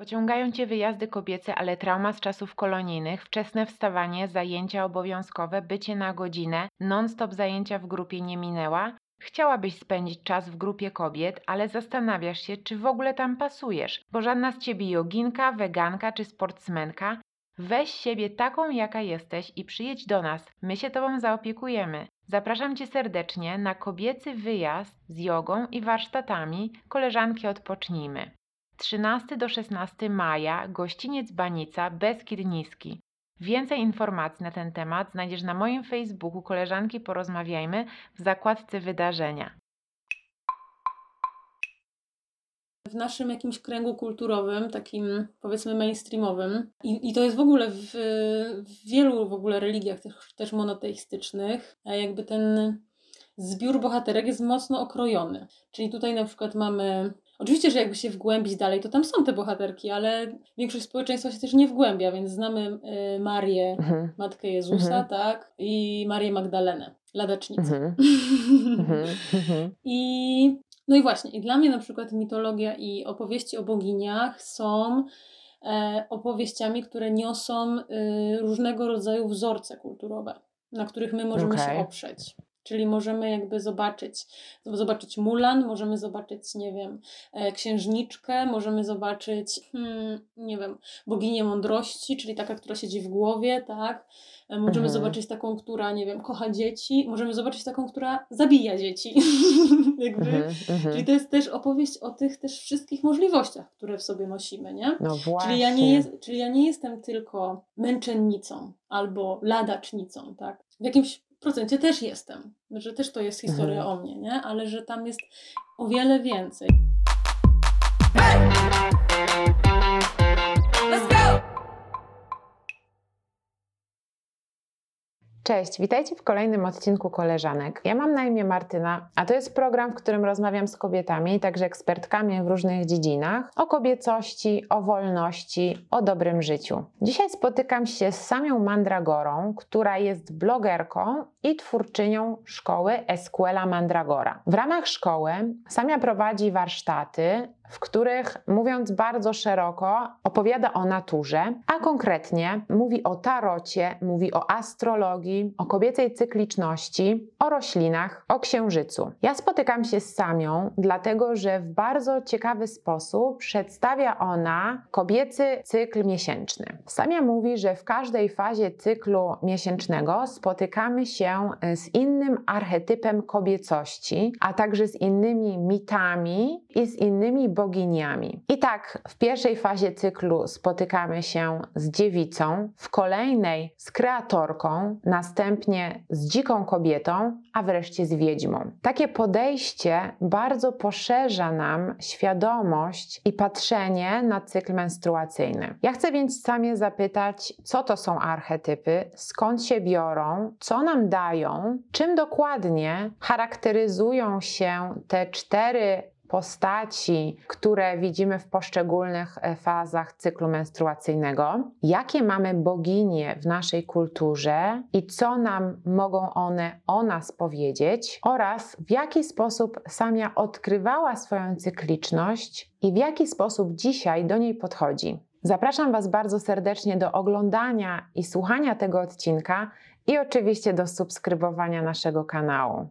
Pociągają cię wyjazdy kobiece, ale trauma z czasów kolonijnych, wczesne wstawanie, zajęcia obowiązkowe, bycie na godzinę, non-stop zajęcia w grupie nie minęła? Chciałabyś spędzić czas w grupie kobiet, ale zastanawiasz się, czy w ogóle tam pasujesz, bo żadna z ciebie joginka, weganka czy sportsmenka. Weź siebie taką, jaka jesteś i przyjedź do nas. My się tobą zaopiekujemy. Zapraszam cię serdecznie na kobiecy wyjazd z jogą i warsztatami Koleżanki Odpocznijmy. 13 do 16 maja, gościniec Banica, Beskid Niski. Więcej informacji na ten temat znajdziesz na moim Facebooku Koleżanki Porozmawiajmy w zakładce wydarzenia. w naszym jakimś kręgu kulturowym, takim powiedzmy mainstreamowym. I, i to jest w ogóle w, w wielu w ogóle religiach też, też monoteistycznych, jakby ten zbiór bohaterek jest mocno okrojony. Czyli tutaj na przykład mamy Oczywiście, że jakby się wgłębić dalej, to tam są te bohaterki, ale większość społeczeństwa się też nie wgłębia, więc znamy y, Marię, mhm. Matkę Jezusa, mhm. tak, i Marię Magdalenę, ladacznicę. Mhm. mhm. mhm. I no i właśnie, i dla mnie na przykład mitologia i opowieści o boginiach są e, opowieściami, które niosą y, różnego rodzaju wzorce kulturowe, na których my możemy okay. się oprzeć. Czyli możemy jakby zobaczyć, zobaczyć Mulan, możemy zobaczyć, nie wiem, e, księżniczkę, możemy zobaczyć, hmm, nie wiem, boginię mądrości, czyli taka, która siedzi w głowie, tak? E, możemy mhm. zobaczyć taką, która, nie wiem, kocha dzieci, możemy zobaczyć taką, która zabija dzieci. jakby. Mhm, mhm. Czyli to jest też opowieść o tych też wszystkich możliwościach, które w sobie nosimy, nie? No właśnie. Czyli ja nie, jest, czyli ja nie jestem tylko męczennicą albo ladacznicą, tak? W jakimś procencie też jestem, że też to jest historia mhm. o mnie, nie? Ale że tam jest o wiele więcej. Cześć, witajcie w kolejnym odcinku Koleżanek. Ja mam na imię Martyna, a to jest program, w którym rozmawiam z kobietami, także ekspertkami w różnych dziedzinach, o kobiecości, o wolności, o dobrym życiu. Dzisiaj spotykam się z Samią Mandragorą, która jest blogerką i twórczynią szkoły Escuela Mandragora. W ramach szkoły Samia prowadzi warsztaty w których, mówiąc bardzo szeroko, opowiada o naturze, a konkretnie mówi o tarocie, mówi o astrologii, o kobiecej cykliczności, o roślinach, o księżycu. Ja spotykam się z Samią, dlatego że w bardzo ciekawy sposób przedstawia ona kobiecy cykl miesięczny. Samia mówi, że w każdej fazie cyklu miesięcznego spotykamy się z innym archetypem kobiecości, a także z innymi mitami i z innymi boginiami. I tak w pierwszej fazie cyklu spotykamy się z dziewicą, w kolejnej z kreatorką, następnie z dziką kobietą, a wreszcie z wiedźmą. Takie podejście bardzo poszerza nam świadomość i patrzenie na cykl menstruacyjny. Ja chcę więc samie zapytać, co to są archetypy, skąd się biorą, co nam czym dokładnie charakteryzują się te cztery postaci, które widzimy w poszczególnych e, fazach cyklu menstruacyjnego, jakie mamy boginie w naszej kulturze i co nam mogą one o nas powiedzieć, oraz w jaki sposób Samia odkrywała swoją cykliczność i w jaki sposób dzisiaj do niej podchodzi. Zapraszam Was bardzo serdecznie do oglądania i słuchania tego odcinka i oczywiście do subskrybowania naszego kanału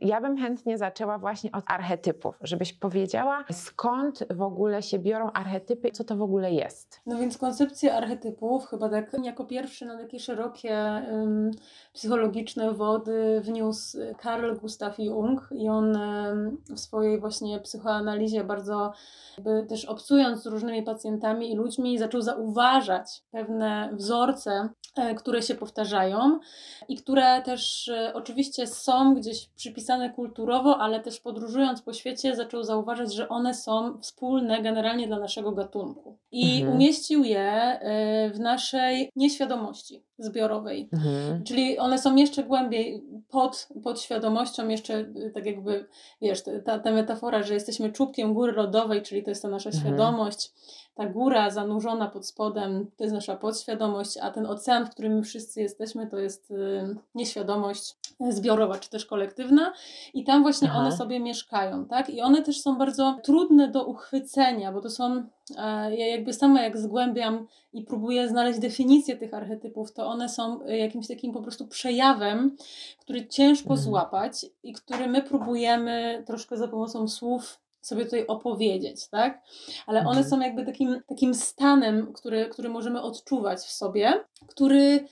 ja bym chętnie zaczęła właśnie od archetypów, żebyś powiedziała, skąd w ogóle się biorą archetypy, co to w ogóle jest. No więc koncepcję archetypów chyba tak jako pierwszy na takie szerokie um, psychologiczne wody wniósł Carl Gustav Jung i on um, w swojej właśnie psychoanalizie bardzo jakby też obcując z różnymi pacjentami i ludźmi zaczął zauważać pewne wzorce, e, które się powtarzają i które też e, oczywiście są gdzieś przypisane napisane kulturowo, ale też podróżując po świecie zaczął zauważyć, że one są wspólne generalnie dla naszego gatunku. I mhm. umieścił je e, w naszej nieświadomości. zbiorowej. Mhm. Czyli one są jeszcze głębiej pod, pod świadomością, jeszcze y, tak jakby, wiesz, ta, ta metafora, że jesteśmy czubkiem góry lodowej, czyli to jest ta nasza mhm. świadomość, ta góra zanurzona pod spodem to jest nasza podświadomość, a ten ocean, w którym my wszyscy jesteśmy, to jest y, nieświadomość zbiorowa czy też kolektywna i tam właśnie Aha. one sobie mieszkają, tak? I one też są bardzo trudne do uchwycenia, bo to są, e, ja jakby sama jak zgłębiam i próbuję znaleźć definicję tych archetypów, to one są jakimś takim po prostu przejawem, który ciężko mhm. złapać i który my próbujemy troszkę za pomocą słów sobie tutaj opowiedzieć, tak? Ale one mhm. są jakby takim, takim stanem, który, który możemy odczuwać w sobie, który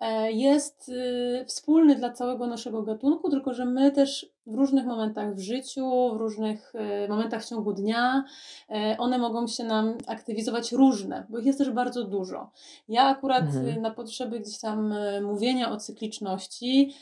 e, jest y, wspólny dla całego naszego gatunku, tylko że my też w różnych momentach w życiu, w różnych e, momentach w ciągu dnia, e, one mogą się nam aktywizować różne, bo ich jest też bardzo dużo. Ja akurat mhm. na potrzeby gdzieś tam mówienia o cykliczności,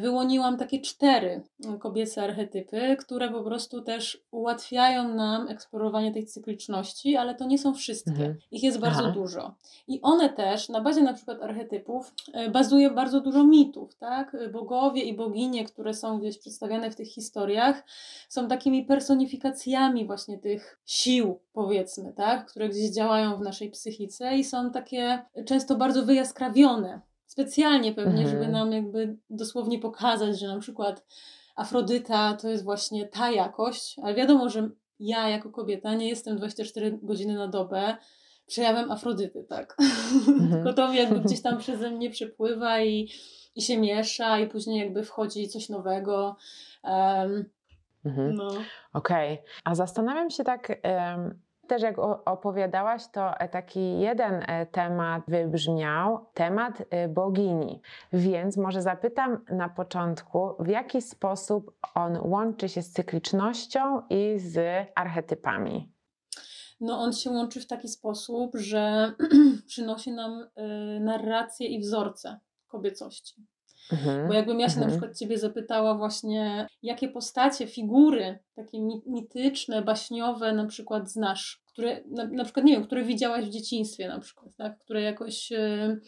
wyłoniłam takie cztery kobiece archetypy, które po prostu też ułatwiają nam eksplorowanie tej cykliczności, ale to nie są wszystkie. Mhm. Ich jest bardzo Aha. dużo. I one też, na bazie na przykład archetypów, e, bazuje bardzo dużo mitów, tak? Bogowie i boginie, które są gdzieś przedstawiane w tych historiach, są takimi personifikacjami właśnie tych sił, powiedzmy, tak? Które gdzieś działają w naszej psychice i są takie często bardzo wyjaskrawione specjalnie pewnie, mhm. żeby nam jakby dosłownie pokazać, że na przykład Afrodyta to jest właśnie ta jakość, ale wiadomo, że ja jako kobieta nie jestem 24 godziny na dobę przejawem Afrodyty, tak? Mhm. Tylko to jakby gdzieś tam przeze mnie przepływa i, i się miesza i później jakby wchodzi coś nowego. Um, mhm. no. Okej, okay. a zastanawiam się tak... Um też jak opowiadałaś, to e, taki jeden e, temat wybrzmiał, temat e, bogini. Więc może zapytam na początku, w jaki sposób on łączy się z cyklicznością i z archetypami? No on się łączy w taki sposób, że przynosi nam narrację i wzorce kobiecości. Mhm. Bo jakbym ja się mhm. na przykład Ciebie zapytała właśnie, jakie postacie, figury takie mityczne, baśniowe na przykład znasz, które na, na przykład, nie wiem, które widziałaś w dzieciństwie na przykład, tak? które jakoś... Yy,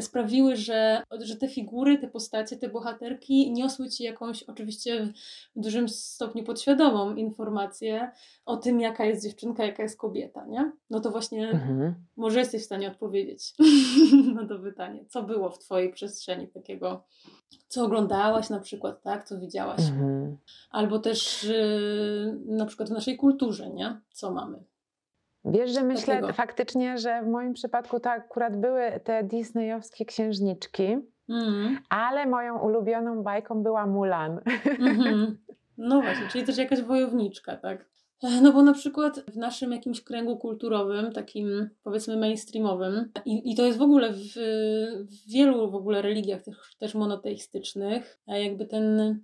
sprawiły, że, że te figury, te postacie, te bohaterki niosły ci jakąś, oczywiście w dużym stopniu podświadomą informację o tym, jaka jest dziewczynka, jaka jest kobieta, nie? No to właśnie mhm. może jesteś w stanie odpowiedzieć na to pytanie. Co było w twojej przestrzeni takiego, co oglądałaś na przykład, tak? Co widziałaś? Mhm. Albo też yy, na przykład w naszej kulturze, nie? Co mamy? Wiesz, że myślę Takiego. faktycznie, że w moim przypadku to akurat były te disneyowskie księżniczki, mm. ale moją ulubioną bajką była Mulan. Mm -hmm. No właśnie, czyli też jakaś wojowniczka, tak? No bo na przykład w naszym jakimś kręgu kulturowym, takim powiedzmy mainstreamowym, i, i to jest w ogóle w, w wielu w ogóle religiach też, też monoteistycznych, jakby ten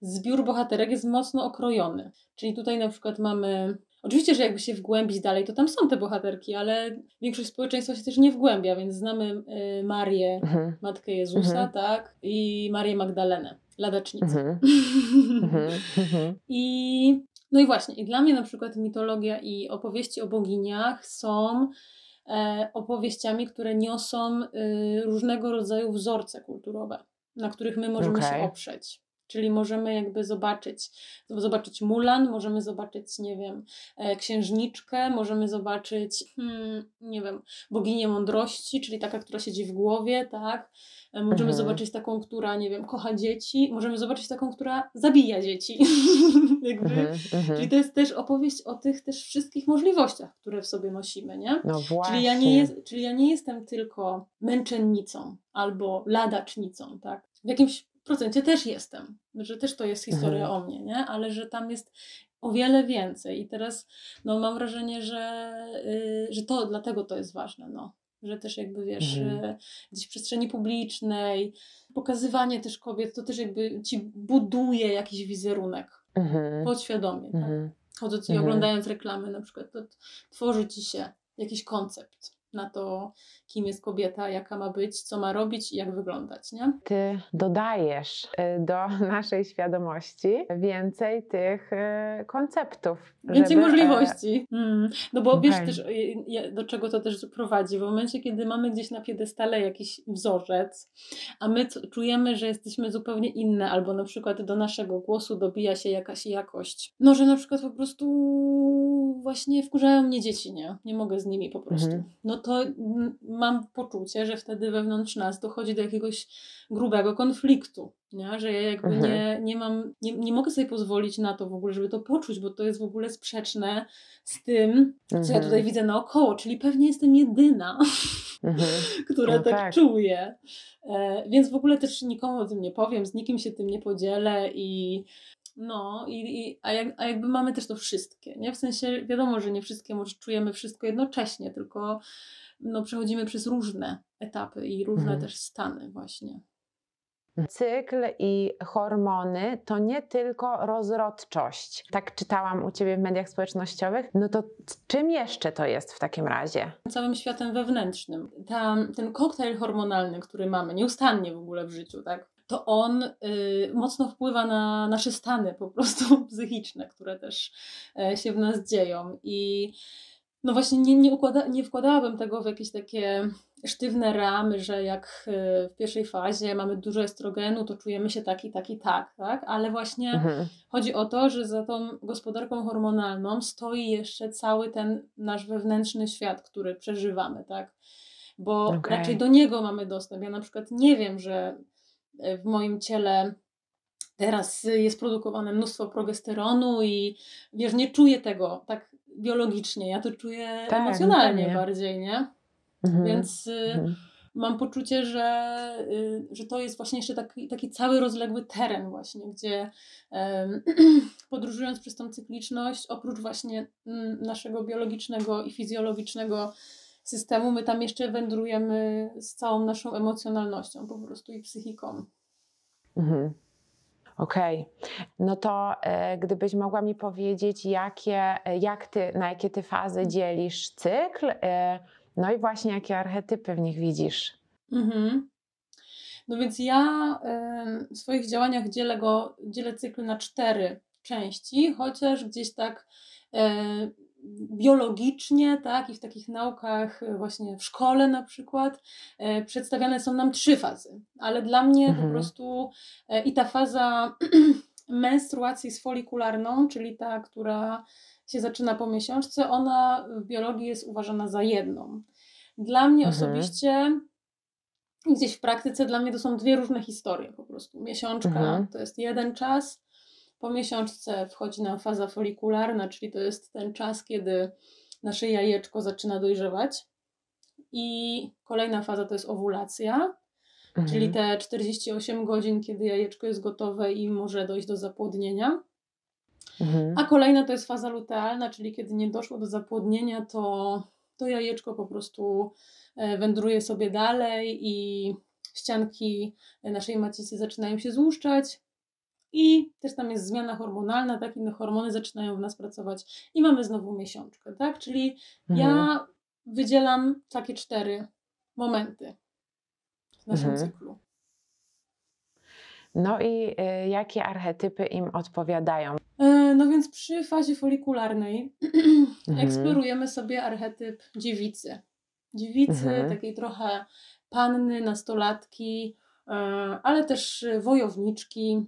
zbiór bohaterek jest mocno okrojony. Czyli tutaj na przykład mamy Oczywiście, że jakby się wgłębić dalej, to tam są te bohaterki, ale większość społeczeństwa się też nie wgłębia, więc znamy y, Marię, mhm. Matkę Jezusa, mhm. tak, i Marię Magdalenę, ladacznicę. Mhm. mhm. mhm. I no i właśnie, i dla mnie na przykład mitologia i opowieści o boginiach są e, opowieściami, które niosą y, różnego rodzaju wzorce kulturowe, na których my możemy okay. się oprzeć. Czyli możemy jakby zobaczyć, zobaczyć Mulan, możemy zobaczyć, nie wiem, e, księżniczkę, możemy zobaczyć, hmm, nie wiem, boginię mądrości, czyli taka, która siedzi w głowie, tak? E, możemy mhm. zobaczyć taką, która, nie wiem, kocha dzieci, możemy zobaczyć taką, która zabija dzieci. jakby. Mhm, mhm. Czyli to jest też opowieść o tych też wszystkich możliwościach, które w sobie nosimy, nie? No właśnie. Czyli ja nie, jest, czyli ja nie jestem tylko męczennicą albo ladacznicą, tak? W jakimś procencie też jestem, że też to jest historia mhm. o mnie, nie? Ale że tam jest o wiele więcej i teraz no, mam wrażenie, że, yy, że to dlatego to jest ważne, no. Że też jakby wiesz, mhm. yy, gdzieś w przestrzeni publicznej, pokazywanie też kobiet, to też jakby ci buduje jakiś wizerunek mhm. podświadomie, tak? Mhm. Chodząc i mhm. oglądając reklamy na przykład, to tworzy ci się jakiś koncept na to, kim jest kobieta, jaka ma być, co ma robić i jak wyglądać, nie? Ty dodajesz y, do naszej świadomości więcej tych y, konceptów. Więcej żeby, e, możliwości. Mm. No bo wiesz Okej. też, y, do czego to też prowadzi. W momencie, kiedy mamy gdzieś na piedestale jakiś wzorzec, a my czujemy, że jesteśmy zupełnie inne, albo na przykład do naszego głosu dobija się jakaś jakość. No, że na przykład po prostu właśnie wkurzają mnie dzieci, nie? Nie mogę z nimi po prostu. Mhm. No to mm, mam poczucie, że wtedy wewnątrz nas dochodzi do jakiegoś grubego konfliktu, nie? Że ja jakby Mhm. nie, nie mam, nie, nie mogę sobie pozwolić na to w ogóle, żeby to poczuć, bo to jest w ogóle sprzeczne z tym, co ja Mhm. tutaj widzę naokoło, czyli pewnie jestem jedyna, Mhm. która No tak, tak. czuje. E, więc w ogóle też nikomu o tym nie powiem, z nikim się tym nie podzielę i no, i, i, a, jak, a jakby mamy też to wszystkie, nie? W sensie wiadomo, że nie wszystkie może czujemy wszystko jednocześnie, tylko no, przechodzimy przez różne etapy i różne Mhm. też stany właśnie. Cykl i hormony to nie tylko rozrodczość. Tak czytałam u Ciebie w mediach społecznościowych. No to czym jeszcze to jest w takim razie? całym światem wewnętrznym. Ta, ten koktajl hormonalny, który mamy nieustannie w ogóle w życiu, tak? To on y, mocno wpływa na nasze stany po prostu psychiczne, które też e, się w nas dzieją. I no właśnie nie, nie, układa, nie wkładałabym tego w jakieś takie sztywne ramy, że jak y, w pierwszej fazie mamy dużo estrogenu, to czujemy się tak i tak i tak, tak? Ale właśnie Mhm. Chodzi o to, że za tą gospodarką hormonalną stoi jeszcze cały ten nasz wewnętrzny świat, który przeżywamy, tak? Bo Okej. raczej do niego mamy dostęp. Ja na przykład nie wiem, że e, w moim ciele teraz jest produkowane mnóstwo progesteronu i wiesz, nie czuję tego tak biologicznie, ja to czuję Tak, emocjonalnie pewnie. bardziej, nie? Mhm. Więc y, Mhm. mam poczucie, że, y, że to jest właśnie jeszcze taki, taki cały rozległy teren właśnie, gdzie podróżując przez tą cykliczność, oprócz właśnie mm, naszego biologicznego i fizjologicznego systemu, my tam jeszcze wędrujemy z całą naszą emocjonalnością po prostu i psychiką. Mhm. Okej, no to e, gdybyś mogła mi powiedzieć, jakie, e, jak ty, na jakie ty fazy dzielisz cykl, e, no i właśnie jakie archetypy w nich widzisz. Mhm. No więc ja w swoich działaniach dzielę go, dzielę cykl na cztery części, chociaż gdzieś tak e, biologicznie, tak, i w takich naukach e, właśnie w szkole na przykład e, przedstawiane są nam trzy fazy, ale dla mnie po Mhm. prostu e, i ta faza menstruacji z folikularną, czyli ta, która się zaczyna po miesiączce, ona w biologii jest uważana za jedną. Dla mnie Mhm. osobiście i gdzieś w praktyce dla mnie to są dwie różne historie po prostu. Miesiączka Mhm. to jest jeden czas, po miesiączce wchodzi nam faza folikularna, czyli to jest ten czas, kiedy nasze jajeczko zaczyna dojrzewać. I kolejna faza to jest owulacja, czyli Mhm. te 48 godzin, kiedy jajeczko jest gotowe i może dojść do zapłodnienia. Mhm. A kolejna to jest faza lutealna, czyli kiedy nie doszło do zapłodnienia, to, to jajeczko po prostu e, wędruje sobie dalej i ścianki naszej macicy zaczynają się złuszczać. I też tam jest zmiana hormonalna, tak? Inne hormony zaczynają w nas pracować i mamy znowu miesiączkę, tak? Czyli Mhm. ja wydzielam takie cztery momenty w naszym Mhm. cyklu. No i y, jakie archetypy im odpowiadają? E, No więc przy fazie folikularnej Mhm. eksplorujemy sobie archetyp dziewicy. Dziewicy, Mhm. takiej trochę panny, nastolatki, e, ale też wojowniczki.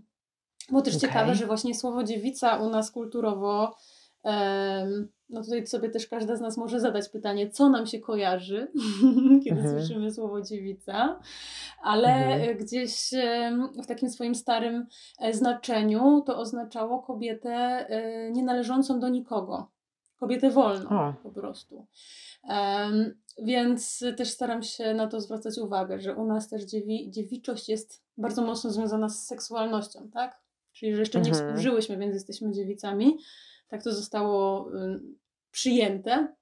Bo też Okej. ciekawe, że właśnie słowo dziewica u nas kulturowo, em, no tutaj sobie też każda z nas może zadać pytanie, co nam się kojarzy, kiedy Mhm. słyszymy słowo dziewica, ale Mhm. gdzieś w takim swoim starym e, znaczeniu to oznaczało kobietę e, nienależącą do nikogo. Kobietę wolną O. po prostu. Em, więc też staram się na to zwracać uwagę, że u nas też dziewi, dziewiczość jest bardzo mocno związana z seksualnością, tak? Czyli, że jeszcze nie Mhm. współżyłyśmy, więc jesteśmy dziewicami. Tak to zostało przyjęte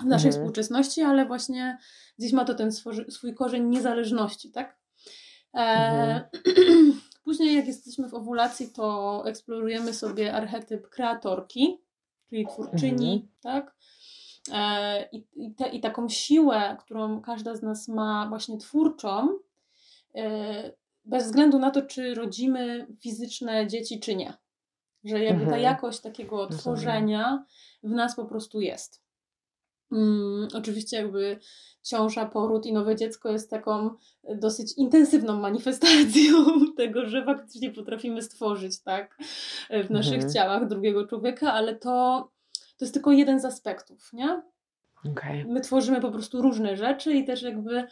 w naszej Mhm. współczesności, ale właśnie gdzieś ma to ten swój, korzeń niezależności, tak? E, Mhm. Później, jak jesteśmy w owulacji, to eksplorujemy sobie archetyp kreatorki, czyli twórczyni, Mhm. tak? E, I, i, te, I taką siłę, którą każda z nas ma właśnie twórczą, e, bez względu na to, czy rodzimy fizyczne dzieci, czy nie. Że jakby ta mhm. jakość takiego tworzenia w nas po prostu jest. Hmm, oczywiście jakby ciąża, poród i nowe dziecko jest taką dosyć intensywną manifestacją tego, że faktycznie potrafimy stworzyć tak w naszych mhm. ciałach drugiego człowieka, ale to, to jest tylko jeden z aspektów, nie? Okay. My tworzymy po prostu różne rzeczy i też jakby y,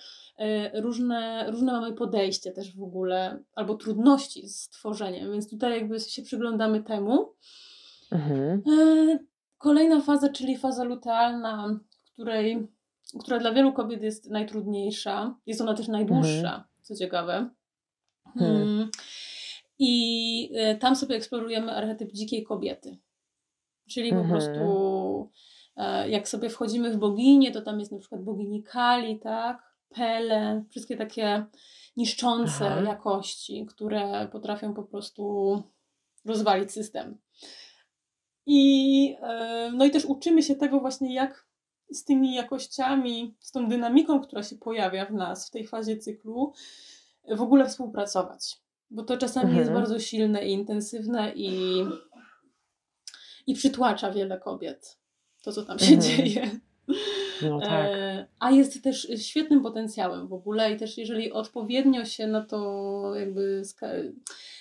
różne, różne mamy podejście też w ogóle, albo trudności z tworzeniem, więc tutaj jakby się przyglądamy temu. Mhm. Y, kolejna faza, czyli faza lutealna, której, która dla wielu kobiet jest najtrudniejsza. Jest ona też najdłuższa, mhm. co ciekawe. Mm. I y, tam sobie eksplorujemy archetyp dzikiej kobiety. Czyli po mhm. prostu E, jak sobie wchodzimy w boginię, to tam jest na przykład bogini Kali, tak? Pele, wszystkie takie niszczące Aha. jakości, które potrafią po prostu rozwalić system. I, e, no i też uczymy się tego właśnie, jak z tymi jakościami, z tą dynamiką, która się pojawia w nas w tej fazie cyklu, w ogóle współpracować. Bo to czasami mhm. jest bardzo silne i intensywne i, i przytłacza wiele kobiet to, co tam się mhm. dzieje. No tak. E, a jest też świetnym potencjałem w ogóle i też jeżeli odpowiednio się na to jakby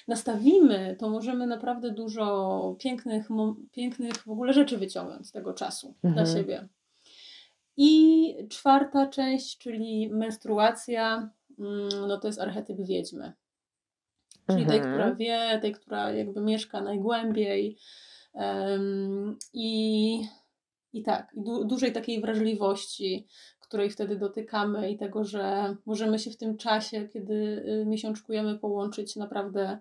nastawimy, to możemy naprawdę dużo pięknych, pięknych w ogóle rzeczy wyciągnąć z tego czasu mhm. dla siebie. I czwarta część, czyli menstruacja, mm, no to jest archetyp wiedźmy. Czyli mhm. tej, która wie, tej, która jakby mieszka najgłębiej. Um, I i tak, i du dużej takiej wrażliwości, której wtedy dotykamy i tego, że możemy się w tym czasie, kiedy y, miesiączkujemy, połączyć naprawdę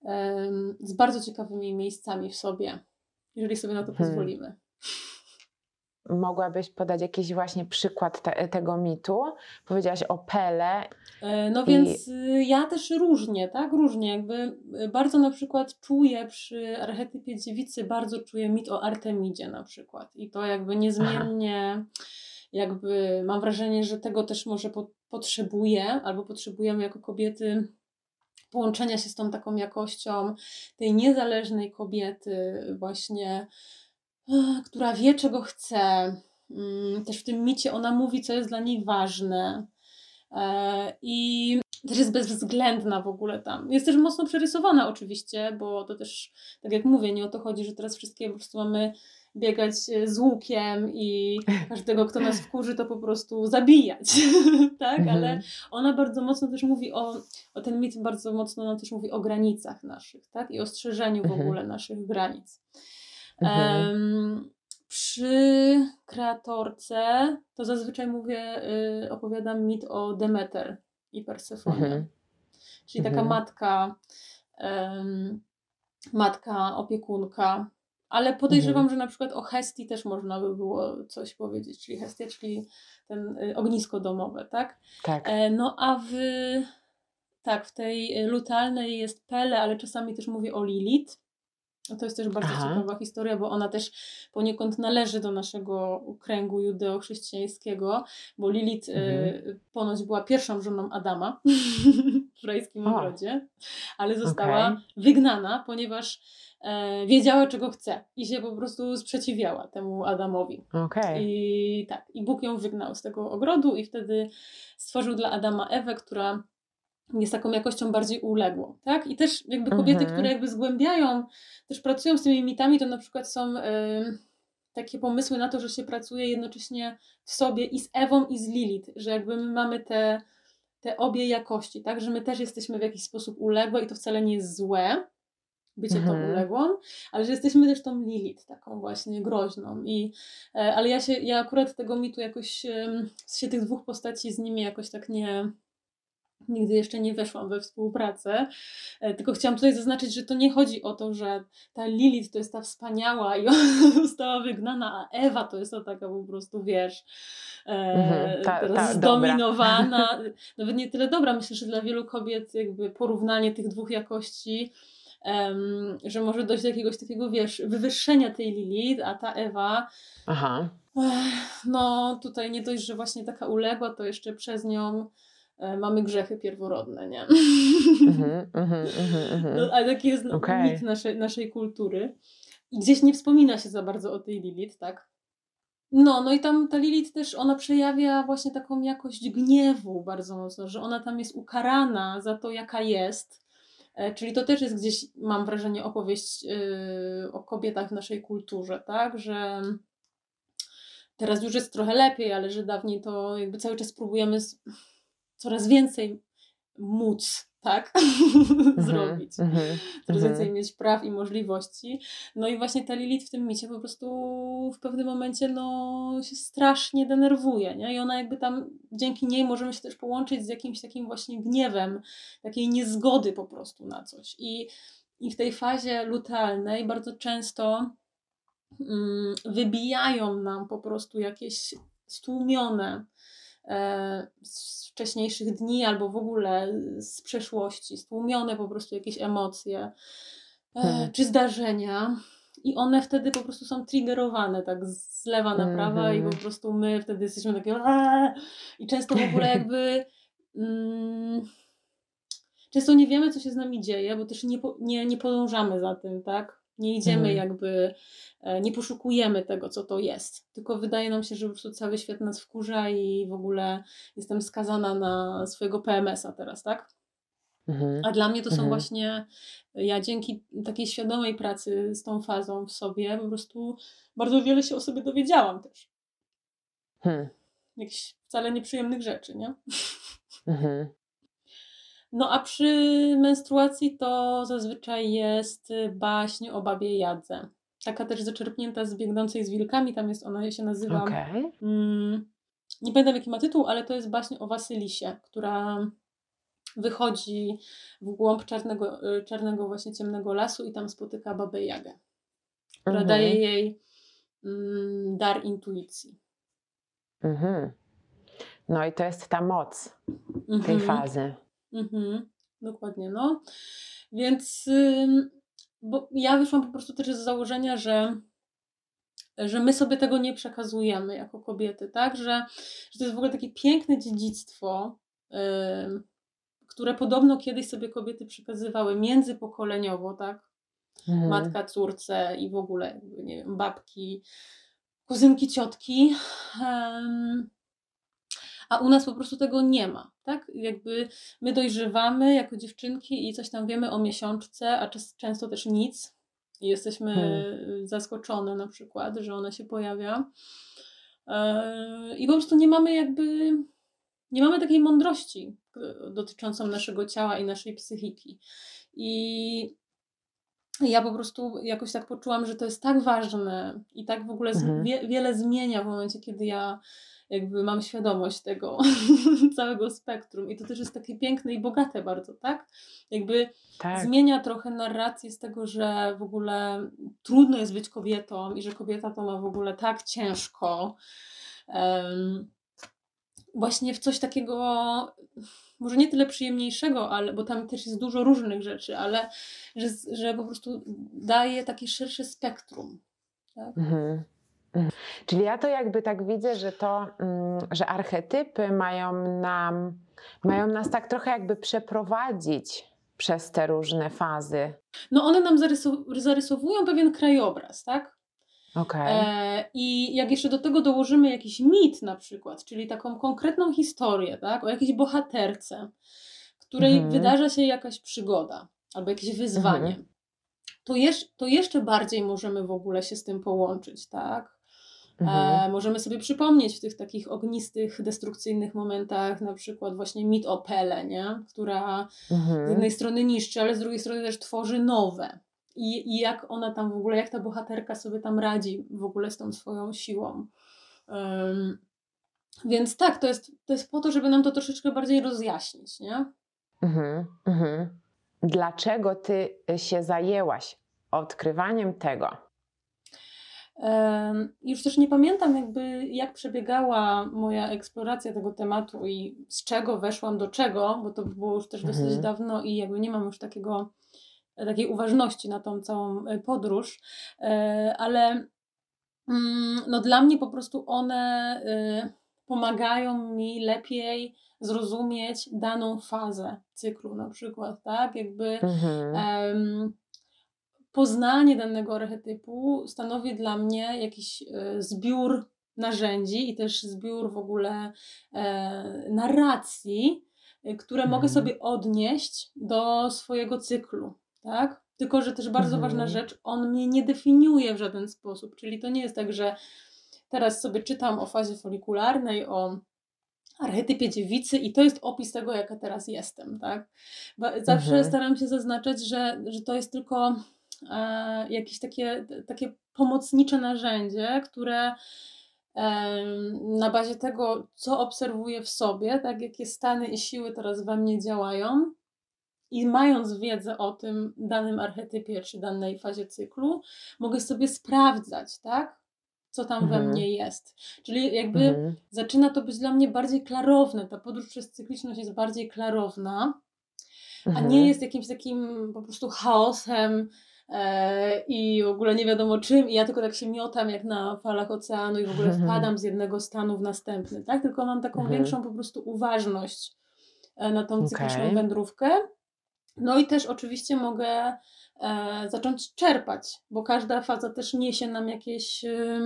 um, z bardzo ciekawymi miejscami w sobie, jeżeli sobie na to hmm. pozwolimy. Mogłabyś podać jakiś właśnie przykład te, tego mitu? Powiedziałaś o Pele. E, no i... więc y, ja też różnie, tak? Różnie. Jakby y, bardzo na przykład czuję przy archetypie dziewicy, bardzo czuję mit o Artemidzie na przykład. I to jakby niezmiennie, Aha. jakby mam wrażenie, że tego też może po, potrzebuję, albo potrzebujemy jako kobiety połączenia się z tą taką jakością tej niezależnej kobiety, właśnie która wie, czego chce. Mm, też w tym micie ona mówi, co jest dla niej ważne. E, I też jest bezwzględna w ogóle tam. Jest też mocno przerysowana oczywiście, bo to też, tak jak mówię, nie o to chodzi, że teraz wszystkie po prostu mamy biegać e, z łukiem i każdego, kto nas wkurzy, to po prostu zabijać, tak? Mhm. Ale ona bardzo mocno też mówi o, o ten mit, bardzo mocno ona też mówi o granicach naszych, tak? I ostrzeżeniu w mhm. ogóle naszych granic. Mhm. przy kreatorce to zazwyczaj mówię, y, opowiadam mit o Demeter i Persefonie. Mhm. Czyli taka mhm. matka, matka opiekunka. Ale podejrzewam, mhm. że na przykład o Hestii też można by było coś powiedzieć, czyli Hestia, czyli ten y, ognisko domowe, tak? Tak. E, no a w tak, w tej lutalnej jest Pele, ale czasami też mówię o Lilith. No to jest też bardzo Aha. ciekawa historia, bo ona też poniekąd należy do naszego kręgu judeo-chrześcijańskiego, bo Lilith y, mhm. y, ponoć była pierwszą żoną Adama w rajskim ogrodzie, ale została okay. wygnana, ponieważ e, wiedziała, czego chce i się po prostu sprzeciwiała temu Adamowi. Okay. I tak, i Bóg ją wygnał z tego ogrodu i wtedy stworzył dla Adama Ewę, która jest taką jakością bardziej uległą, tak? I też jakby kobiety, mhm. które jakby zgłębiają, też pracują z tymi mitami, to na przykład są y, takie pomysły na to, że się pracuje jednocześnie w sobie i z Ewą i z Lilith, że jakby my mamy te, te obie jakości, tak? Że my też jesteśmy w jakiś sposób uległe i to wcale nie jest złe, bycie mhm. tą uległą, ale że jesteśmy też tą Lilith, taką właśnie groźną. I, e, ale ja się, ja akurat tego mitu jakoś, się tych dwóch postaci z nimi jakoś tak nie Nigdy jeszcze nie weszłam we współpracę, e, tylko chciałam tutaj zaznaczyć, że to nie chodzi o to, że ta Lilith to jest ta wspaniała i ona została wygnana, a Ewa to jest ta taka po prostu, wiesz, e, mhm, ta, ta, zdominowana. Nawet nie tyle dobra, myślę, że dla wielu kobiet jakby porównanie tych dwóch jakości um, że może dojść do jakiegoś takiego, wiesz, wywyższenia tej Lilith, a ta Ewa, Aha. no tutaj nie dość, że właśnie taka uległa, to jeszcze przez nią mamy grzechy pierworodne, nie? Mhm, mhm, mhm. No, ale taki jest Okej. mit naszej, naszej kultury. I gdzieś nie wspomina się za bardzo o tej Lilith, tak? No, no i tam ta Lilith też, ona przejawia właśnie taką jakość gniewu bardzo mocno, że ona tam jest ukarana za to, jaka jest. E, Czyli to też jest gdzieś, mam wrażenie, opowieść yy, o kobietach w naszej kulturze, tak? Że teraz już jest trochę lepiej, ale że dawniej to jakby cały czas próbujemy s- coraz więcej móc, tak? Zrobić Mhm, coraz Mhm. więcej mieć praw i możliwości. No i właśnie ta Lilith w tym micie po prostu w pewnym momencie no, się strasznie denerwuje, nie? I ona jakby tam, dzięki niej możemy się też połączyć z jakimś takim właśnie gniewem, takiej niezgody po prostu na coś. I, i w tej fazie lutealnej bardzo często mm, wybijają nam po prostu jakieś stłumione z wcześniejszych dni albo w ogóle z przeszłości, stłumione po prostu jakieś emocje e, Hmm. czy zdarzenia. I one wtedy po prostu są triggerowane tak z lewa na prawa i Mhm. po prostu my wtedy jesteśmy takie "Aaa!" i często w ogóle jakby mm, często nie wiemy co się z nami dzieje, bo też nie, nie, nie podążamy za tym, tak? Nie idziemy Mhm. jakby, e, nie poszukujemy tego, co to jest. Tylko wydaje nam się, że po prostu cały świat nas wkurza i w ogóle jestem skazana na swojego PMS-a teraz, tak? Mhm. A dla mnie to są Mhm. właśnie, ja dzięki takiej świadomej pracy z tą fazą w sobie, po prostu bardzo wiele się o sobie dowiedziałam też. Hmm. Jakichś wcale nieprzyjemnych rzeczy, nie? Mhm. No a przy menstruacji to zazwyczaj jest y, baśń o babie Jadze. Taka też zaczerpnięta z Biegnącej z wilkami, tam jest ona, się nazywa... Okej. Mm, nie pamiętam jaki ma tytuł, ale to jest baśń o Wasylisie, która wychodzi w głąb czarnego, y, czarnego właśnie ciemnego lasu i tam spotyka babę Jagę, która Mhm. daje jej mm, dar intuicji. Mhm. No i to jest ta moc tej Mhm. fazy. Mhm, dokładnie, no. Więc bo ja wyszłam po prostu też z założenia, że, że my sobie tego nie przekazujemy jako kobiety, tak? Że, że to jest w ogóle takie piękne dziedzictwo, ym, które podobno kiedyś sobie kobiety przekazywały międzypokoleniowo, tak? Mhm. Matka córce i w ogóle, nie wiem, babki, kuzynki, ciotki. Em, a u nas po prostu tego nie ma, tak? Jakby my dojrzewamy jako dziewczynki i coś tam wiemy o miesiączce, a często też nic. I jesteśmy Hmm. zaskoczone na przykład, że ona się pojawia. Yy, I po prostu nie mamy jakby, nie mamy takiej mądrości y, dotyczącą naszego ciała i naszej psychiki. I ja po prostu jakoś tak poczułam, że to jest tak ważne i tak w ogóle Mhm. wie, wiele zmienia w momencie, kiedy ja jakby mam świadomość tego całego spektrum. I to też jest takie piękne i bogate bardzo, tak? Jakby Tak. zmienia trochę narrację z tego, że w ogóle trudno jest być kobietą i że kobieta to ma w ogóle tak ciężko. Em, właśnie w coś takiego, może nie tyle przyjemniejszego, ale, bo tam też jest dużo różnych rzeczy, ale że, że po prostu daje takie szersze spektrum. Tak? Mhm. Czyli ja to jakby tak widzę, że to, mm, że archetypy mają nam, mają nas tak trochę jakby przeprowadzić przez te różne fazy. No one nam zarysow- zarysowują pewien krajobraz, tak? Okej. E, I jak jeszcze do tego dołożymy jakiś mit na przykład, czyli taką konkretną historię, tak, o jakiejś bohaterce, której Mhm. wydarza się jakaś przygoda albo jakieś wyzwanie, Mhm. to, jeż, to jeszcze bardziej możemy w ogóle się z tym połączyć, tak? Mhm. E, możemy sobie przypomnieć w tych takich ognistych, destrukcyjnych momentach, na przykład właśnie mit o Pele, nie? która z Mhm. jednej strony niszczy, ale z drugiej strony też tworzy nowe. I, I jak ona tam w ogóle, jak ta bohaterka sobie tam radzi w ogóle z tą swoją siłą. Ym, więc tak, to jest, to jest po to, żeby nam to troszeczkę bardziej rozjaśnić, nie? Mhm. Mhm. Dlaczego ty się zajęłaś odkrywaniem tego? Już też nie pamiętam jakby jak przebiegała moja eksploracja tego tematu i z czego weszłam do czego, bo to było już też dosyć Mhm. dawno i jakby nie mam już takiego takiej uważności na tą całą podróż, ale mm, no dla mnie po prostu one pomagają mi lepiej zrozumieć daną fazę cyklu na przykład, tak? Jakby mhm. um, poznanie danego archetypu stanowi dla mnie jakiś e, zbiór narzędzi i też zbiór w ogóle e, narracji, e, które mhm. mogę sobie odnieść do swojego cyklu, tak? Tylko, że też bardzo mhm. ważna rzecz, on mnie nie definiuje w żaden sposób, czyli to nie jest tak, że teraz sobie czytam o fazie folikularnej, o archetypie dziewicy i to jest opis tego, jaka teraz jestem, tak? Bo zawsze mhm. staram się zaznaczać, że, że to jest tylko e, jakieś takie, takie pomocnicze narzędzie, które na bazie tego, co obserwuję w sobie, tak jakie stany i siły teraz we mnie działają, i mając wiedzę o tym danym archetypie czy danej fazie cyklu, mogę sobie sprawdzać, tak? co tam mhm. we mnie jest. Czyli jakby mhm. zaczyna to być dla mnie bardziej klarowne. Ta podróż przez cykliczność jest bardziej klarowna, mhm. a nie jest jakimś takim po prostu chaosem i w ogóle nie wiadomo czym i ja tylko tak się miotam jak na falach oceanu i w ogóle mhm. wpadam z jednego stanu w następny, tak? Tylko mam taką mhm. większą po prostu uważność e, na tą cykliczną okay. wędrówkę. No i też oczywiście mogę e, zacząć czerpać, bo każda faza też niesie nam jakieś e,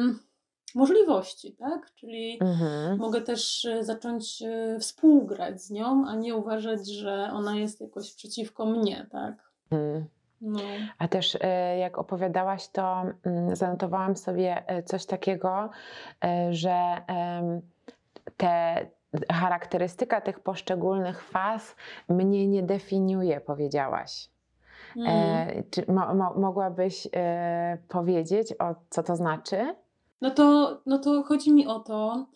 możliwości, tak? Czyli mhm. mogę też e, zacząć e, współgrać z nią, a nie uważać, że ona jest jakoś przeciwko mnie, tak? Mhm. No. A też e, jak opowiadałaś, to mm, zanotowałam sobie coś takiego, że te charakterystyka tych poszczególnych faz mnie nie definiuje, powiedziałaś. Mm. E, czy mo, mo, mogłabyś e, powiedzieć, o co to znaczy? No to, no to chodzi mi o to,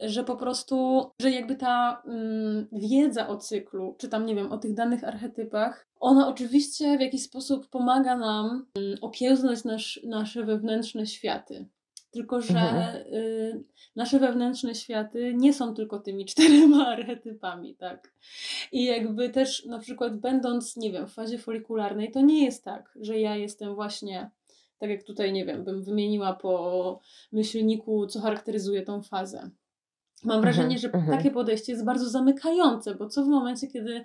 że po prostu, że jakby ta mm, wiedza o cyklu, czy tam, nie wiem, o tych danych archetypach, ona oczywiście w jakiś sposób pomaga nam mm, okiełznać nasz, nasze wewnętrzne światy. Tylko, że mhm. y, nasze wewnętrzne światy nie są tylko tymi czterema archetypami, tak? I jakby też na przykład będąc, nie wiem, w fazie folikularnej, to nie jest tak, że ja jestem właśnie, tak jak tutaj, nie wiem, bym wymieniła po myślniku, co charakteryzuje tą fazę. Mam wrażenie, mhm, że mhm. takie podejście jest bardzo zamykające, bo co w momencie, kiedy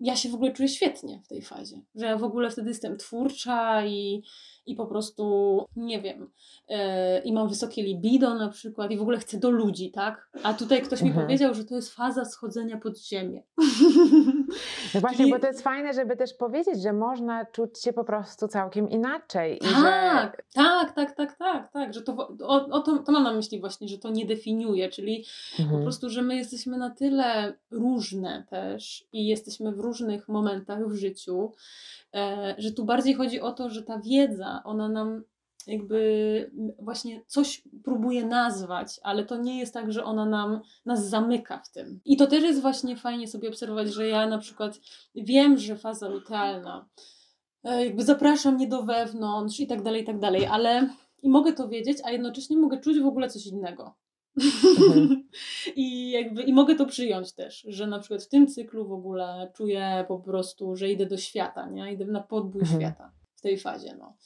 ja się w ogóle czuję świetnie w tej fazie, że ja w ogóle wtedy jestem twórcza i i po prostu, nie wiem, yy, i mam wysokie libido na przykład i w ogóle chcę do ludzi, tak? A tutaj ktoś mi mhm. powiedział, że to jest faza schodzenia pod ziemię. No właśnie, Czyli... bo to jest fajne, żeby też powiedzieć, że można czuć się po prostu całkiem inaczej. Tak, że... tak, tak, tak, tak, tak, że to, o, o to, to mam na myśli właśnie, że to nie definiuje, czyli mhm. po prostu, że my jesteśmy na tyle różne też i jesteśmy w różnych momentach w życiu, E, że tu bardziej chodzi o to, że ta wiedza, ona nam jakby właśnie coś próbuje nazwać, ale to nie jest tak, że ona nam nas zamyka w tym. I to też jest właśnie fajnie sobie obserwować, że ja na przykład wiem, że faza lutealna e, jakby zaprasza mnie do wewnątrz i tak dalej, i tak dalej, ale i mogę to wiedzieć, a jednocześnie mogę czuć w ogóle coś innego. Mhm. I jakby i mogę to przyjąć też, że na przykład w tym cyklu w ogóle czuję po prostu, że idę do świata, nie? Idę na podbój mhm. świata w tej fazie, no.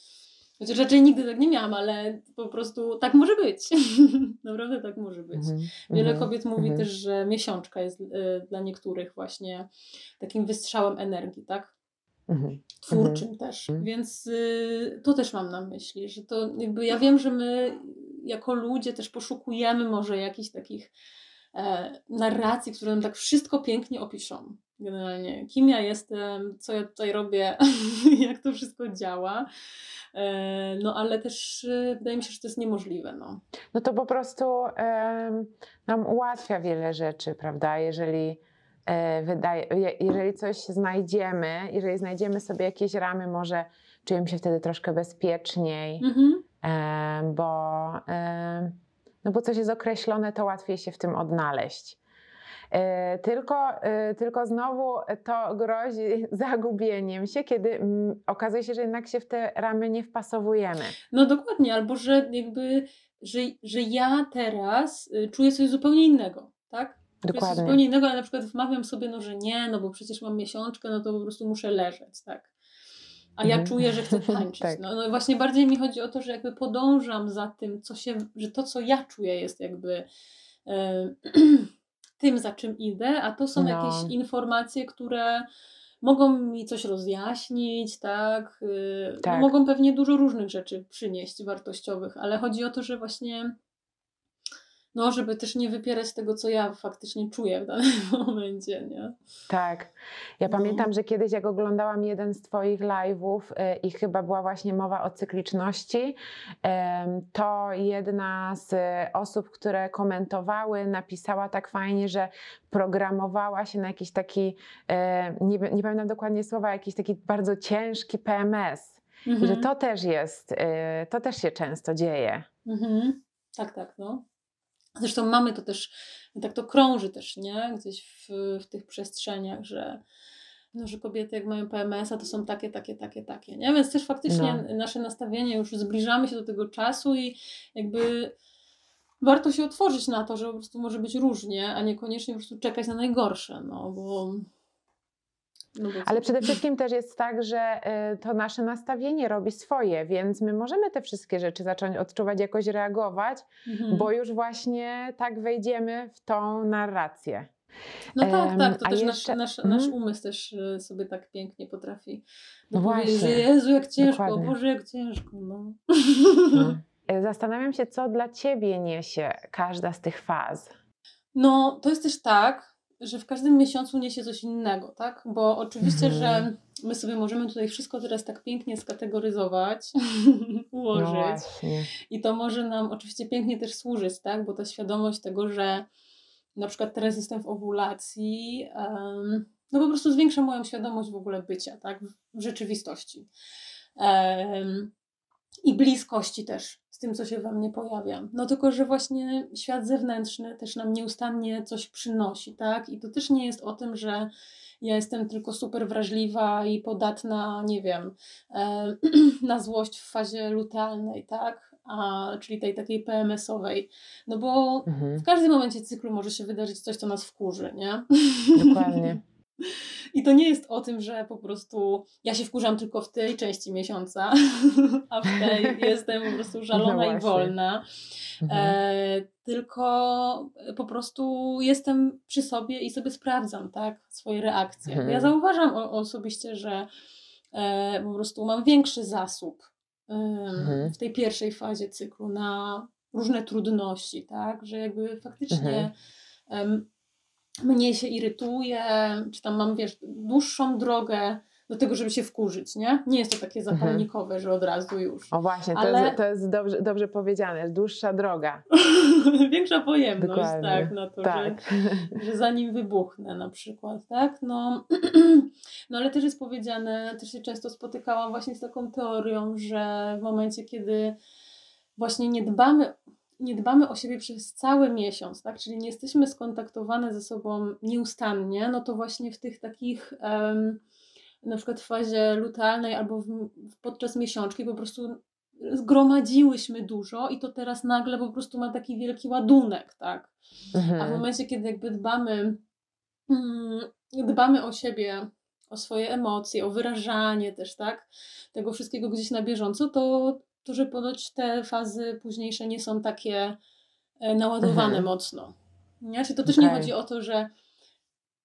Chociaż raczej nigdy tak nie miałam, ale po prostu tak może być. Naprawdę tak może być. Mhm. Wiele mhm. kobiet mówi też, że miesiączka jest y, dla niektórych właśnie takim wystrzałem energii, tak? Twórczym też. Więc y, to też mam na myśli, że to jakby ja wiem, że my jako ludzie też poszukujemy może jakichś takich e, narracji, które nam tak wszystko pięknie opiszą. Generalnie, kim ja jestem, co ja tutaj robię, jak to wszystko działa. E, no ale też e, wydaje mi się, że to jest niemożliwe. No, no to po prostu e, nam ułatwia wiele rzeczy, prawda? Jeżeli e, wydaje, jeżeli coś znajdziemy, jeżeli znajdziemy sobie jakieś ramy, może czujemy się wtedy troszkę bezpieczniej. Mhm bo, no bo coś jest określone, to łatwiej się w tym odnaleźć. E, tylko, e, tylko znowu to grozi zagubieniem się, kiedy okazuje się, że jednak się w te ramy nie wpasowujemy. No dokładnie, albo że jakby, że, że ja teraz y, czuję coś zupełnie innego, tak? Dokładnie. Coś zupełnie innego, ale na przykład wmawiam sobie, no że nie, no bo przecież mam miesiączkę, no to po prostu muszę leżeć, tak? a ja mhm. czuję, że chcę tańczyć. tak. no, no, właśnie bardziej mi chodzi o to, że jakby podążam za tym, co się, że to, co ja czuję, jest jakby e, tym, za czym idę, a to są no. jakieś informacje, które mogą mi coś rozjaśnić, tak? Y, tak. No, mogą pewnie dużo różnych rzeczy przynieść wartościowych, ale chodzi o to, że właśnie no, żeby też nie wypierać tego, co ja faktycznie czuję w danym momencie, nie? Tak. Ja no. pamiętam, że kiedyś jak oglądałam jeden z Twoich live'ów yy, i chyba była właśnie mowa o cykliczności, to jedna z osób, które komentowały, napisała tak fajnie, że programowała się na jakiś taki, yy, nie, nie pamiętam dokładnie słowa, jakiś taki bardzo ciężki PMS. Mhm. I że to też jest, y, to też się często dzieje. Mhm. Tak, tak, no. Zresztą mamy to też, tak to krąży też, nie? Gdzieś w, w tych przestrzeniach, że, no, że kobiety jak mają PMS-a to są takie, takie, takie, takie, nie? Więc też faktycznie no. nasze nastawienie, już zbliżamy się do tego czasu i jakby warto się otworzyć na to, że po prostu może być różnie, a niekoniecznie po prostu czekać na najgorsze, no bo Ale przede wszystkim też jest tak, że y, to nasze nastawienie robi swoje, więc my możemy te wszystkie rzeczy zacząć odczuwać, jakoś reagować, mhm. bo już właśnie tak wejdziemy w tą narrację. No tak, tak, to też jeszcze... nasz, nasz, nasz mhm. umysł też y, sobie tak pięknie potrafi no właśnie. że Jezu, jak ciężko, Dokładnie. Boże, jak ciężko. No. no. E, zastanawiam się, co dla Ciebie niesie każda z tych faz. No, to jest też tak, że w każdym miesiącu niesie coś innego, tak? Bo oczywiście, mhm. że my sobie możemy tutaj wszystko teraz tak pięknie skategoryzować, ułożyć. No I to może nam oczywiście pięknie też służyć, tak? Bo ta świadomość tego, że na przykład teraz jestem w owulacji, um, no po prostu zwiększa moją świadomość w ogóle bycia, tak? W, rzeczywistości. Um, I bliskości też z tym, co się we mnie pojawia. No tylko, że właśnie świat zewnętrzny też nam nieustannie coś przynosi, tak? I to też nie jest o tym, że ja jestem tylko super wrażliwa i podatna, nie wiem, e, na złość w fazie lutealnej, tak? A, czyli tej takiej PMS-owej. No bo mhm. w każdym momencie cyklu może się wydarzyć coś, co nas wkurzy, nie? Dokładnie. I to nie jest o tym, że po prostu ja się wkurzam tylko w tej części miesiąca, a w tej jestem po prostu żalona no i wolna. Mhm. E, tylko po prostu jestem przy sobie i sobie sprawdzam tak, swoje reakcje. Mhm. Ja zauważam o, osobiście, że e, po prostu mam większy zasób e, mhm. w tej pierwszej fazie cyklu na różne trudności, tak, że jakby faktycznie mhm mnie się irytuje, czy tam mam, wiesz, dłuższą drogę do tego, żeby się wkurzyć, nie? Nie jest to takie mhm. zapalnikowe, mhm. że od razu już. O właśnie, to Ale... jest, to jest dobrze, dobrze powiedziane, dłuższa droga. Większa pojemność, Dokładnie. tak, na to, tak. Że, że zanim wybuchnę na przykład, tak? No, no ale też jest powiedziane, też się często spotykałam właśnie z taką teorią, że w momencie, kiedy właśnie nie dbamy nie dbamy o siebie przez cały miesiąc, tak? czyli nie jesteśmy skontaktowane ze sobą nieustannie, no to właśnie w tych takich um, na przykład w fazie lutealnej albo w, podczas miesiączki po prostu zgromadziłyśmy dużo i to teraz nagle po prostu ma taki wielki ładunek, tak? Mhm. A w momencie, kiedy jakby dbamy, mm, dbamy o siebie, o swoje emocje, o wyrażanie też, tak? Tego wszystkiego gdzieś na bieżąco, to że ponoć te fazy późniejsze nie są takie e, naładowane mhm. mocno. Nie? Czyli to też okay. nie chodzi o to, że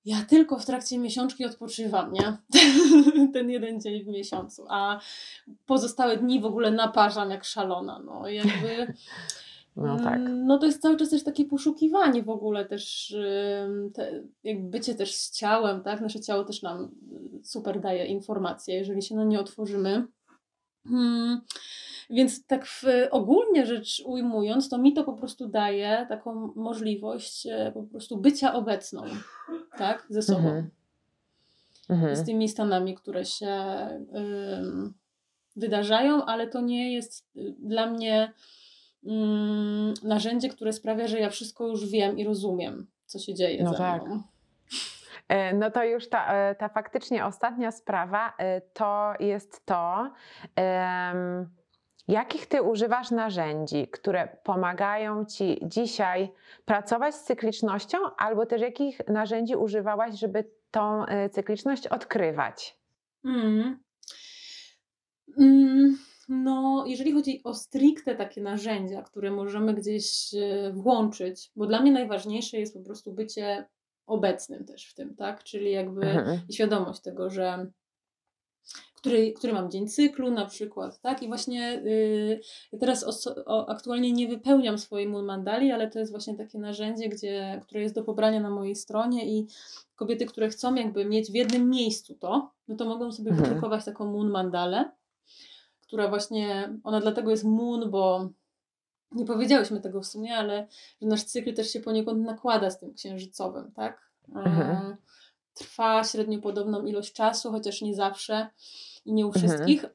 ja tylko w trakcie miesiączki odpoczywam, nie? Ten jeden dzień w miesiącu, a pozostałe dni w ogóle naparzam jak szalona. No jakby. No, tak. Mm, no to jest cały czas też takie poszukiwanie w ogóle też, te, jakby bycie też z ciałem, tak? Nasze ciało też nam super daje informacje, jeżeli się na nie otworzymy. Hmm. Więc tak w, ogólnie rzecz ujmując, to mi to po prostu daje taką możliwość e, po prostu bycia obecną, tak, ze sobą. Mhm. Mhm. Z tymi stanami, które się wydarzają, ale to nie jest y, dla mnie narzędzie, które sprawia, że ja wszystko już wiem i rozumiem, co się dzieje no ze tak. mną. E, no to już ta, e, ta faktycznie ostatnia sprawa to jest to, Jakich ty używasz narzędzi, które pomagają ci dzisiaj pracować z cyklicznością, albo też jakich narzędzi używałaś, żeby tą e, cykliczność odkrywać? Mm. Mm, no, jeżeli chodzi o stricte takie narzędzia, które możemy gdzieś e, włączyć, bo dla mnie najważniejsze jest po prostu bycie obecnym też w tym, tak? Czyli jakby Mhm. świadomość tego, że który, który mam dzień cyklu na przykład, tak? I właśnie yy, teraz o, aktualnie nie wypełniam swojej moon mandali, ale to jest właśnie takie narzędzie, gdzie, które jest do pobrania na mojej stronie i kobiety, które chcą jakby mieć w jednym miejscu to, no to mogą sobie Mhm. wydrukować taką moon mandalę, która właśnie, ona dlatego jest moon, bo nie powiedziałyśmy tego w sumie, ale że nasz cykl też się poniekąd nakłada z tym księżycowym, tak? E, Mhm. Trwa średnio podobną ilość czasu, chociaż nie zawsze i nie u Mhm. wszystkich.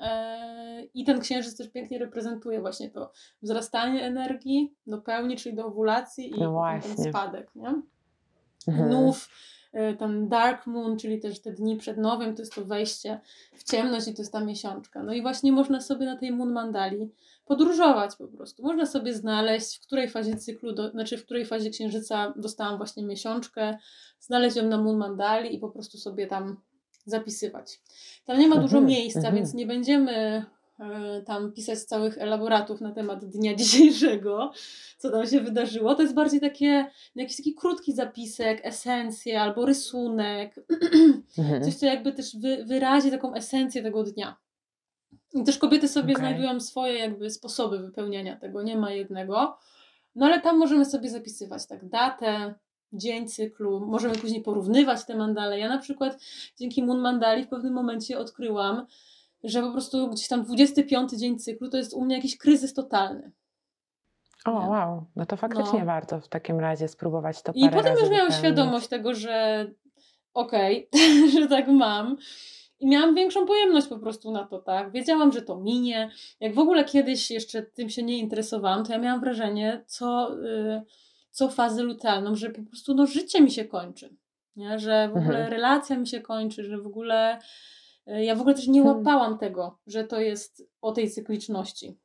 E, I ten księżyc też pięknie reprezentuje właśnie to wzrastanie energii do pełni, czyli do owulacji i No ten spadek, nie? Mhm. Nów, y, ten dark moon, czyli też te dni przed nowym, to jest to wejście w ciemność i to jest ta miesiączka. No i właśnie można sobie na tej moon mandali podróżować po prostu. Można sobie znaleźć, w której fazie cyklu, do, znaczy w której fazie księżyca dostałam właśnie miesiączkę, znaleźć ją na moon mandali i po prostu sobie tam zapisywać. Tam nie ma dużo Mhm, miejsca, mhm. więc nie będziemy e, tam pisać całych elaboratów na temat dnia dzisiejszego, co tam się wydarzyło. To jest bardziej takie jakiś taki krótki zapisek, esencję albo rysunek, Mhm. coś, co jakby też wy, wyrazi taką esencję tego dnia. I też kobiety sobie Okej. znajdują swoje jakby sposoby wypełniania tego, nie ma jednego. No ale tam możemy sobie zapisywać tak datę, dzień cyklu, możemy później porównywać te mandale. Ja na przykład dzięki Moon Mandali w pewnym momencie odkryłam, że po prostu gdzieś tam 25 dzień cyklu to jest u mnie jakiś kryzys totalny. O, Nie. wow. No to faktycznie No. warto w takim razie spróbować to I potem już miałam świadomość tego, że okej, że tak mam. I miałam większą pojemność po prostu na to, tak? Wiedziałam, że to minie. Jak w ogóle kiedyś jeszcze tym się nie interesowałam, to ja miałam wrażenie, co, y, co fazę lutealną, że po prostu no, życie mi się kończy. Nie? Że w ogóle Mhm. relacja mi się kończy, że w ogóle y, ja w ogóle też nie Hmm. łapałam tego, że to jest o tej cykliczności.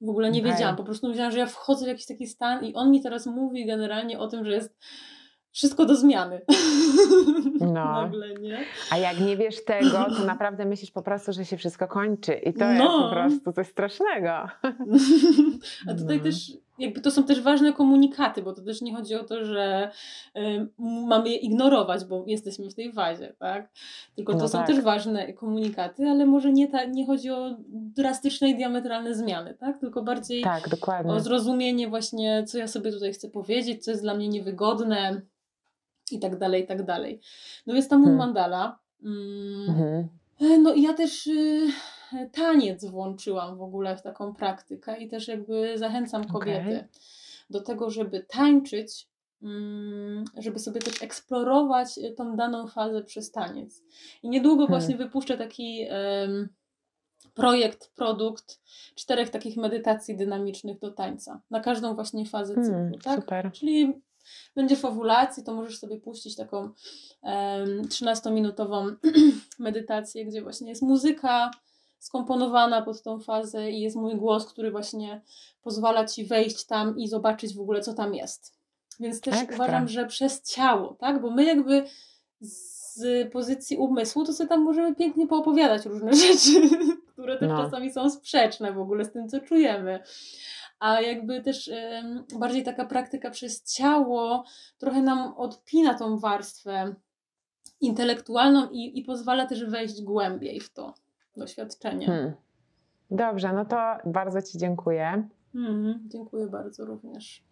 W ogóle nie wiedziałam. Po prostu myślałam, że ja wchodzę w jakiś taki stan i on mi teraz mówi generalnie o tym, że jest wszystko do zmiany. No. Nagle, nie? A jak nie wiesz tego, to naprawdę myślisz po prostu, że się wszystko kończy. I to jest No. po prostu coś strasznego. A tutaj No. też, jakby to są też ważne komunikaty, bo to też nie chodzi o to, że y, mamy je ignorować, bo jesteśmy w tej fazie, tak? Tylko to No są tak. też ważne komunikaty, ale może nie, ta, nie chodzi o drastyczne i diametralne zmiany, tak? Tylko bardziej Tak, o zrozumienie właśnie, co ja sobie tutaj chcę powiedzieć, co jest dla mnie niewygodne i tak dalej, i tak dalej. No jest ta Moon Hmm. Mandala. Mm, Mhm. E, No i ja też y, taniec włączyłam w ogóle w taką praktykę i też jakby zachęcam kobiety Okej. do tego, żeby tańczyć, mm, żeby sobie też eksplorować y, tą daną fazę przez taniec. I niedługo Hmm. właśnie wypuszczę taki projekt, produkt czterech takich medytacji dynamicznych do tańca, na każdą właśnie fazę cyklu, Mm, tak? Super. Czyli będziesz w owulacji, to możesz sobie puścić taką em, 13-minutową medytację, gdzie właśnie jest muzyka skomponowana pod tą fazę i jest mój głos, który właśnie pozwala ci wejść tam i zobaczyć w ogóle, co tam jest. Więc też Ekstra. uważam, że przez ciało, tak? Bo my jakby z pozycji umysłu, to sobie tam możemy pięknie poopowiadać różne rzeczy, które też No. czasami są sprzeczne w ogóle z tym, co czujemy. A jakby też bardziej taka praktyka przez ciało trochę nam odpina tą warstwę intelektualną i, i pozwala też wejść głębiej w to doświadczenie. Hmm. Dobrze, no to bardzo Ci dziękuję. Mhm, dziękuję bardzo również.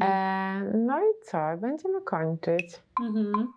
E, no i co? Będziemy kończyć. Mhm.